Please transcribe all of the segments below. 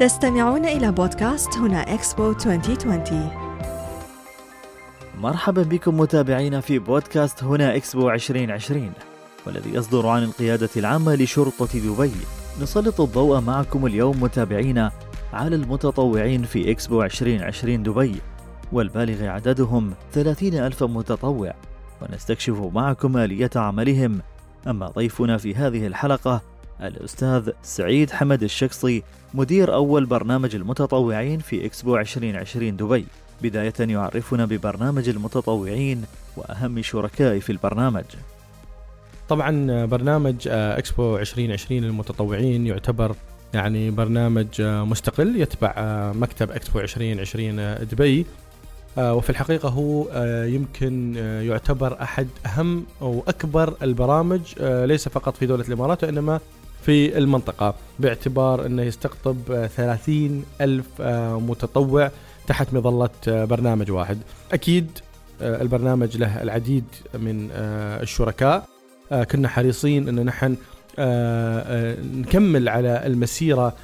تستمعون إلى بودكاست هنا إكسبو 2020 مرحبا بكم متابعينا في بودكاست هنا إكسبو 2020 والذي يصدر عن القيادة العامة لشرطة دبي. نسلط الضوء معكم اليوم متابعينا على المتطوعين في إكسبو 2020 دبي والبالغ عددهم 30 ألف متطوع. ونستكشف معكم آلية عملهم. أما ضيفنا في هذه الحلقة الأستاذ سعيد حمد الشقصي مدير أول برنامج المتطوعين في إكسبو 2020 دبي. بداية يعرفنا ببرنامج المتطوعين وأهم شركاء في البرنامج. طبعا برنامج إكسبو 2020 للمتطوعين يعتبر يعني برنامج مستقل يتبع مكتب إكسبو 2020 دبي. وفي الحقيقة هو يمكن يعتبر أحد أهم أو أكبر البرامج ليس فقط في دولة الإمارات وإنما في المنطقة باعتبار أنه يستقطب 30 ألف متطوع تحت مظلة برنامج واحد. أكيد البرنامج له العديد من الشركاء. كنا حريصين أن نحن نكمل على المسيرة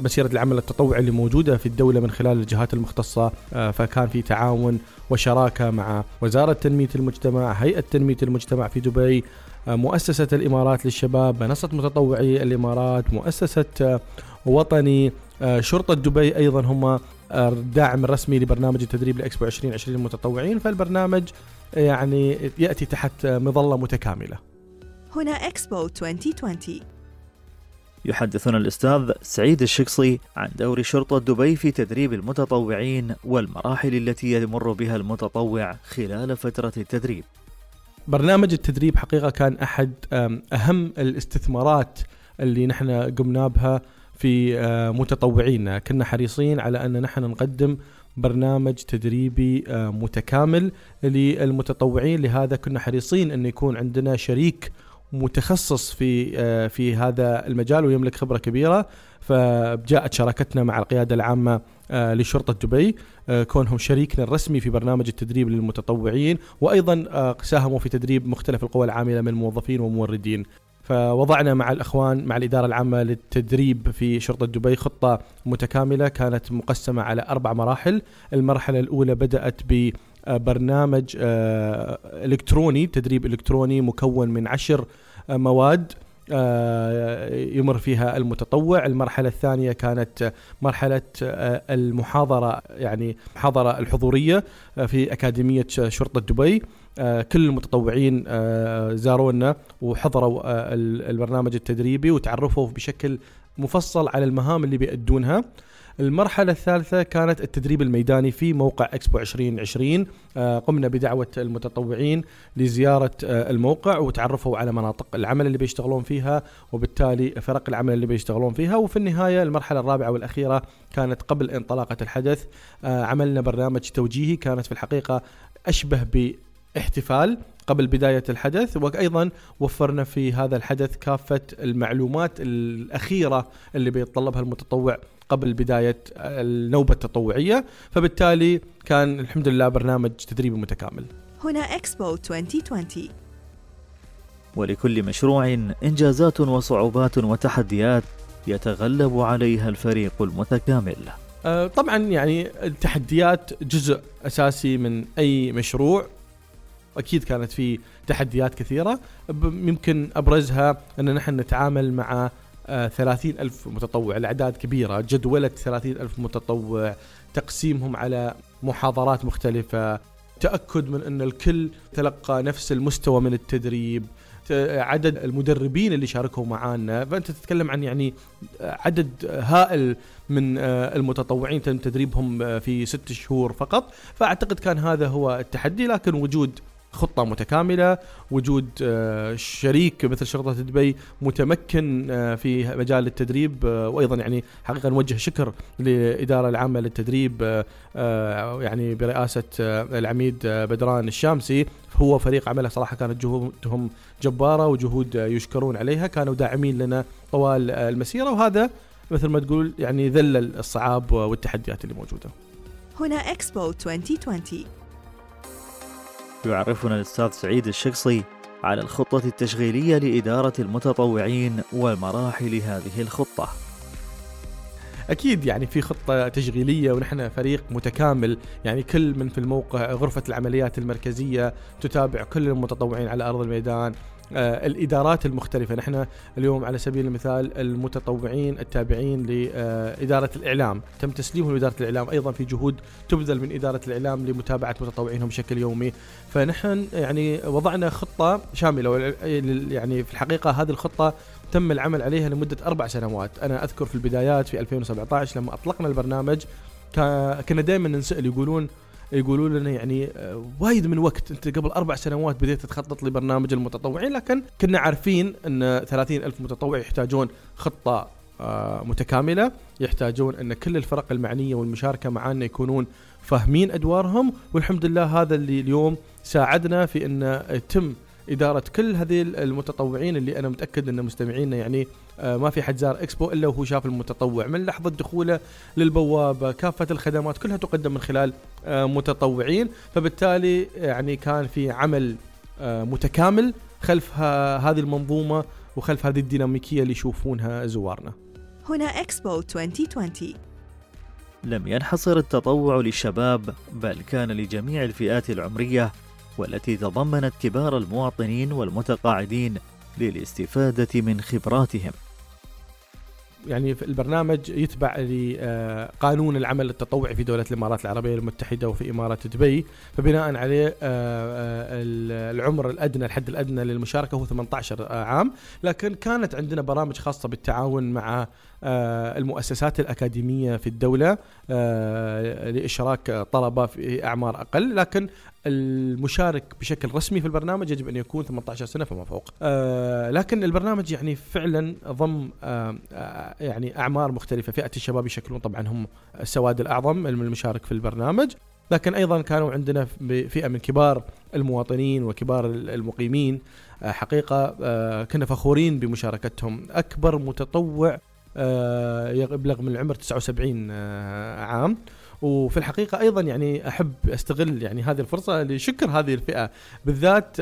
مسيرة العمل التطوعي اللي موجودة في الدولة من خلال الجهات المختصة. فكان في تعاون وشراكة مع وزارة تنمية المجتمع هيئة تنمية المجتمع في دبي مؤسسة الإمارات للشباب منصة متطوعي الإمارات مؤسسة وطني شرطة دبي أيضا هم الداعم الرسمي لبرنامج التدريب لإكسبو 2020 للمتطوعين فالبرنامج يعني يأتي تحت مظلة متكاملة. هنا إكسبو 2020 يحدثنا الأستاذ سعيد الشقصي عن دور شرطة دبي في تدريب المتطوعين والمراحل التي يمر بها المتطوع خلال فترة التدريب. برنامج التدريب حقيقة كان أحد أهم الاستثمارات اللي نحن قمنا بها في متطوعينا. كنا حريصين على أن نحن نقدم برنامج تدريبي متكامل للمتطوعين. لهذا كنا حريصين أن يكون عندنا شريك متخصص في في هذا المجال ويملك خبرة كبيرة. فجاءت شراكتنا مع القيادة العامة لشرطة دبي كونهم شريكنا الرسمي في برنامج التدريب للمتطوعين وأيضا ساهموا في تدريب مختلف القوى العاملة من موظفين وموردين. فوضعنا مع الإخوان مع الإدارة العامة للتدريب في شرطة دبي خطة متكاملة كانت مقسمة على أربع مراحل، المرحلة الأولى بدأت ب برنامج إلكتروني تدريب إلكتروني مكون من عشر مواد. يمر فيها المتطوع. المرحلة الثانية كانت مرحلة المحاضرة يعني المحاضرة الحضورية في أكاديمية شرطة دبي. كل المتطوعين زارونا وحضروا البرنامج التدريبي وتعرفوا بشكل مفصل على المهام اللي بيأدونها. المرحلة الثالثة كانت التدريب الميداني في موقع اكسبو 2020 قمنا بدعوة المتطوعين لزيارة الموقع وتعرفوا على مناطق العمل اللي بيشتغلون فيها وبالتالي فرق العمل اللي بيشتغلون فيها. وفي النهاية المرحلة الرابعة والأخيرة كانت قبل انطلاقة الحدث عملنا برنامج توجيهي كانت في الحقيقة أشبه باحتفال قبل بداية الحدث وأيضا وفرنا في هذا الحدث كافة المعلومات الأخيرة اللي بيتطلبها المتطوع قبل بداية النوبة التطوعية فبالتالي كان الحمد لله برنامج تدريبي متكامل. هنا إكسبو 2020 ولكل مشروع إنجازات وصعوبات وتحديات يتغلب عليها الفريق المتكامل. طبعا يعني التحديات جزء أساسي من أي مشروع. أكيد كانت في تحديات كثيرة. يمكن أبرزها أن نحن نتعامل مع ثلاثين ألف متطوع الأعداد كبيرة جدولة ثلاثين ألف متطوع تقسيمهم على محاضرات مختلفة تأكد من أن الكل تلقى نفس المستوى من التدريب عدد المدربين اللي شاركوا معانا فأنت تتكلم عن يعني عدد هائل من المتطوعين تم تدريبهم في ست شهور فقط فأعتقد كان هذا هو التحدي لكن وجود خطة متكاملة وجود شريك مثل شرطة دبي متمكن في مجال التدريب وأيضا يعني حقيقة نوجه شكر للإدارة العامة للتدريب يعني برئاسة العميد بدران الشامسي. هو فريق عمله صراحة كانت جهودهم جبارة وجهود يشكرون عليها. كانوا داعمين لنا طوال المسيرة وهذا مثل ما تقول يعني ذلل الصعاب والتحديات اللي موجودة. هنا إكسبو 2020 يعرفنا الأستاذ سعيد الشقصي على الخطة التشغيلية لإدارة المتطوعين ومراحل هذه الخطة. أكيد يعني في خطة تشغيلية ونحن فريق متكامل. يعني كل من في الموقع غرفة العمليات المركزية تتابع كل المتطوعين على أرض الميدان. الإدارات المختلفة. نحن اليوم على سبيل المثال المتطوعين التابعين لإدارة الإعلام. تم تسليمهم لإدارة الإعلام. أيضا في جهود تبذل من إدارة الإعلام لمتابعة متطوعينهم بشكل يومي. فنحن يعني وضعنا خطة شاملة يعني في الحقيقة هذه الخطة تم العمل عليها لمدة أربع سنوات. أنا أذكر في البدايات في 2017 لما أطلقنا البرنامج كنا دائما نسال يقولون يقولوا لنا يعني آه، وايد من وقت. انت قبل أربع سنوات بديت تخطط لبرنامج المتطوعين لكن كنا عارفين إن 30 ألف متطوع يحتاجون خطة آه، متكاملة يحتاجون إن كل الفرق المعنية والمشاركة معنا يكونون فاهمين أدوارهم. والحمد لله هذا اللي اليوم ساعدنا في إن يتم إدارة كل هذه المتطوعين اللي أنا متأكد أن مستمعينا يعني آه، ما في حد زار إكسبو إلا وهو شاف المتطوع. من لحظة دخوله للبوابه كافة الخدمات كلها تقدم من خلال آه، متطوعين. فبالتالي يعني كان في عمل آه، متكامل خلف هذه المنظومة وخلف هذه الديناميكية اللي يشوفونها زوارنا. هنا إكسبو 2020 لم ينحصر التطوع للشباب بل كان لجميع الفئات العمرية والتي تضمنت كبار المواطنين والمتقاعدين للاستفادة من خبراتهم. يعني البرنامج يتبع لقانون العمل التطوعي في دولة الإمارات العربية المتحدة وفي إمارة دبي فبناء عليه آه، آه، العمر الأدنى الحد الأدنى للمشاركة هو 18 عام. لكن كانت عندنا برامج خاصة بالتعاون مع آه، المؤسسات الأكاديمية في الدولة لإشراك طلبة في أعمار أقل. لكن المشارك بشكل رسمي في البرنامج يجب أن يكون 18 سنة فما فوق. آه لكن البرنامج يعني فعلا ضم آه يعني أعمار مختلفة، فئة الشباب يشكلون طبعا هم السواد الأعظم المشارك في البرنامج، لكن أيضا كانوا عندنا فئة من كبار المواطنين وكبار المقيمين. آه حقيقة آه كنا فخورين بمشاركتهم، أكبر متطوع آه يبلغ من العمر 79 آه عام. وفي الحقيقة أيضا يعني أحب أستغل يعني هذه الفرصة لشكر هذه الفئة بالذات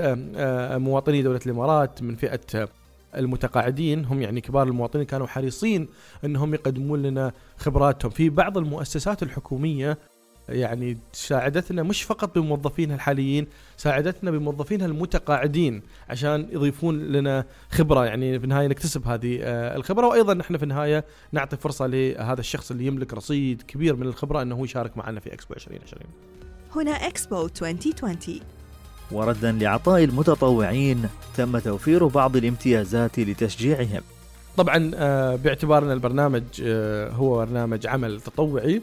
مواطني دولة الإمارات من فئة المتقاعدين. هم يعني كبار المواطنين كانوا حريصين إنهم يقدمون لنا خبراتهم. في بعض المؤسسات الحكومية يعني ساعدتنا مش فقط بموظفينها الحاليين ساعدتنا بموظفينها المتقاعدين عشان يضيفون لنا خبرة يعني في النهاية نكتسب هذه آه، الخبرة. وأيضا نحن في النهاية نعطي فرصة لهذا الشخص اللي يملك رصيد كبير من الخبرة إنه يشارك معنا في إكسبو 2020 هنا إكسبو 2020 وردا لعطاء المتطوعين تم توفير بعض الامتيازات لتشجيعهم. طبعا آه، باعتبارنا البرنامج آه، هو برنامج عمل تطوعي.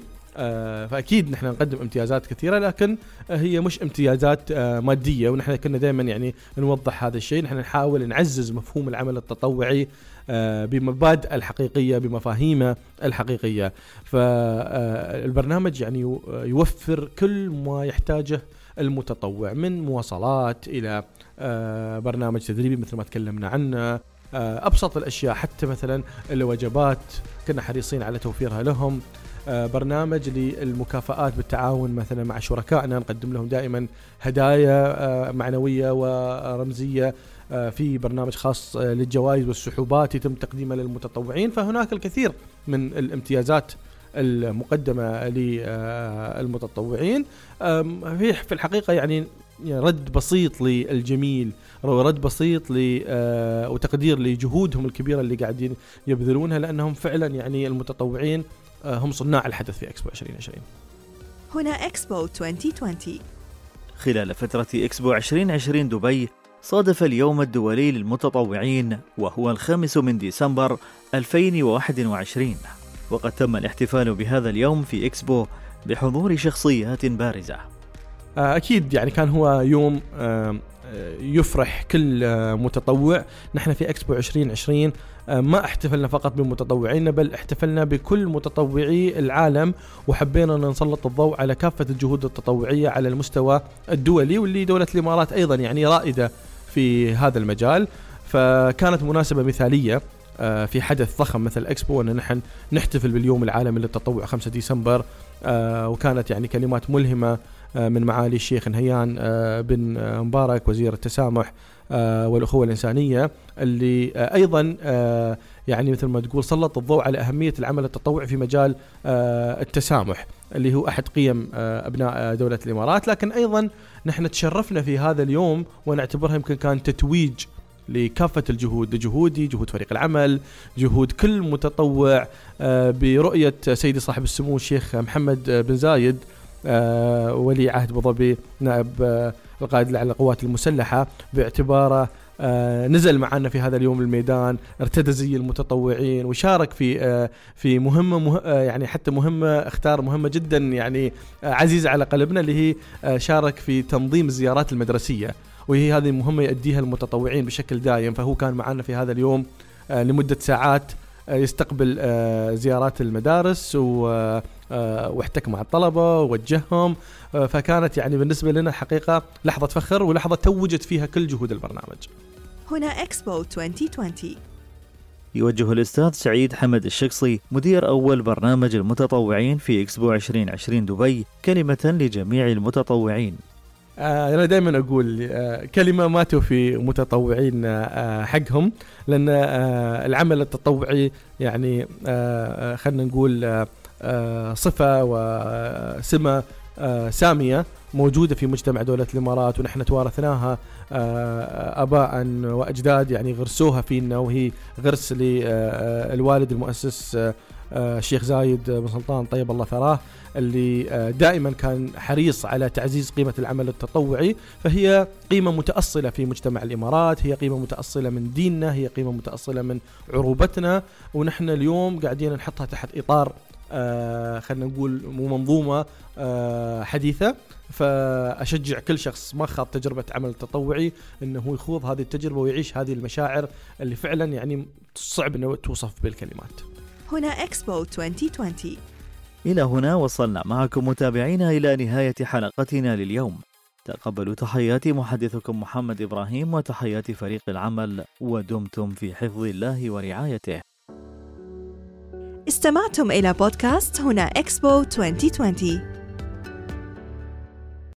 فأكيد نحن نقدم امتيازات كثيرة لكن هي مش امتيازات آه، مادية ونحن كنا دائما يعني نوضح هذا الشيء. نحن نحاول نعزز مفهوم العمل التطوعي آه، بمبادئه الحقيقية بمفاهيمه الحقيقية. فالبرنامج يعني يوفر كل ما يحتاجه المتطوع من مواصلات إلى برنامج تدريبي مثل ما تكلمنا عنه أبسط الأشياء حتى مثلا الوجبات كنا حريصين على توفيرها لهم. آه، برنامج للمكافآت بالتعاون مثلا مع شركائنا نقدم لهم دائما هدايا آه، معنوية ورمزية آه، في برنامج خاص للجوائز والسحوبات يتم تقديمها للمتطوعين. فهناك الكثير من الامتيازات المقدمة للمتطوعين. في الحقيقة يعني رد بسيط للجميل رد بسيط ل وتقدير لجهودهم الكبيرة اللي قاعدين يبذلونها لأنهم فعلا يعني المتطوعين آه، هم صناع الحدث في إكسبو 2020 هنا إكسبو 2020 خلال فترة إكسبو 2020 دبي صادف اليوم الدولي للمتطوعين وهو الخامس من ديسمبر 2021 وقد تم الاحتفال بهذا اليوم في إكسبو بحضور شخصيات بارزة. آه، أكيد يعني كان هو يوم يفرح كل متطوع. نحن في إكسبو 2020 ما احتفلنا فقط بمتطوعينا بل احتفلنا بكل متطوعي العالم وحبينا أن نسلط الضوء على كافة الجهود التطوعية على المستوى الدولي واللي دولة الإمارات أيضا يعني رائدة في هذا المجال. فكانت مناسبة مثالية آه، في حدث ضخم مثل إكسبو أن نحن نحتفل باليوم العالمي للتطوع 5 ديسمبر آه، وكانت يعني كلمات ملهمة آه، من معالي الشيخ نهيان بن مبارك وزير التسامح والأخوة الإنسانية اللي أيضا يعني مثل ما تقول سلط الضوء على أهمية العمل التطوعي في مجال آه، التسامح اللي هو أحد قيم آه، أبناء دولة الإمارات. لكن أيضا نحن تشرفنا في هذا اليوم ونعتبرها يمكن كان تتويج لكافة الجهود جهودي جهود فريق العمل جهود كل متطوع برؤية سيدي صاحب السمو الشيخ محمد بن زايد ولي عهد أبو ظبي نائب القائد على القوات المسلحة باعتباره آه نزل معنا في هذا اليوم الميدان ارتدى زي المتطوعين وشارك في آه في مهمة مه آه يعني حتى مهمة اختار مهمة جدا يعني آه عزيزة على قلبنا اللي هي آه شارك في تنظيم الزيارات المدرسية. وهي هذه المهمه يؤديها المتطوعين بشكل دائم فهو كان معنا في هذا اليوم آه لمدة ساعات آه يستقبل آه زيارات المدارس و آه، واحتك مع الطلبة ووجههم. آه، فكانت يعني بالنسبة لنا حقيقة لحظة فخر ولحظة توجت فيها كل جهود البرنامج. هنا اكسبو 2020 يوجه الأستاذ سعيد حمد الشقصي مدير أول برنامج المتطوعين في إكسبو 2020 دبي كلمة لجميع المتطوعين. آه أنا دائما أقول آه كلمة ما توفي متطوعين آه حقهم لأن آه العمل التطوعي يعني آه خلينا نقول آه صفة وسمة آه، سامية موجودة في مجتمع دولة الإمارات ونحن توارثناها آه، آباء وأجداد يعني غرسوها فينا وهي غرس للوالد المؤسس الشيخ زايد بن سلطان طيب الله ثراه اللي دائما كان حريص على تعزيز قيمة العمل التطوعي فهي قيمة متأصلة في مجتمع الإمارات هي قيمة متأصلة من ديننا هي قيمة متأصلة من عروبتنا ونحن اليوم قاعدين نحطها تحت إطار آه خلينا نقول منظومة آه حديثة. فأشجع كل شخص ما خاض تجربة عمل تطوعي إنه هو يخوض هذه التجربة ويعيش هذه المشاعر اللي فعلا يعني صعب إنه توصف بالكلمات. هنا اكسبو 2020 إلى هنا وصلنا معكم متابعينا إلى نهاية حلقتنا لليوم. تقبلوا تحيات محدثكم محمد إبراهيم وتحيات فريق العمل ودمتم في حفظ الله ورعايته. استمعتم إلى بودكاست هنا إكسبو 2020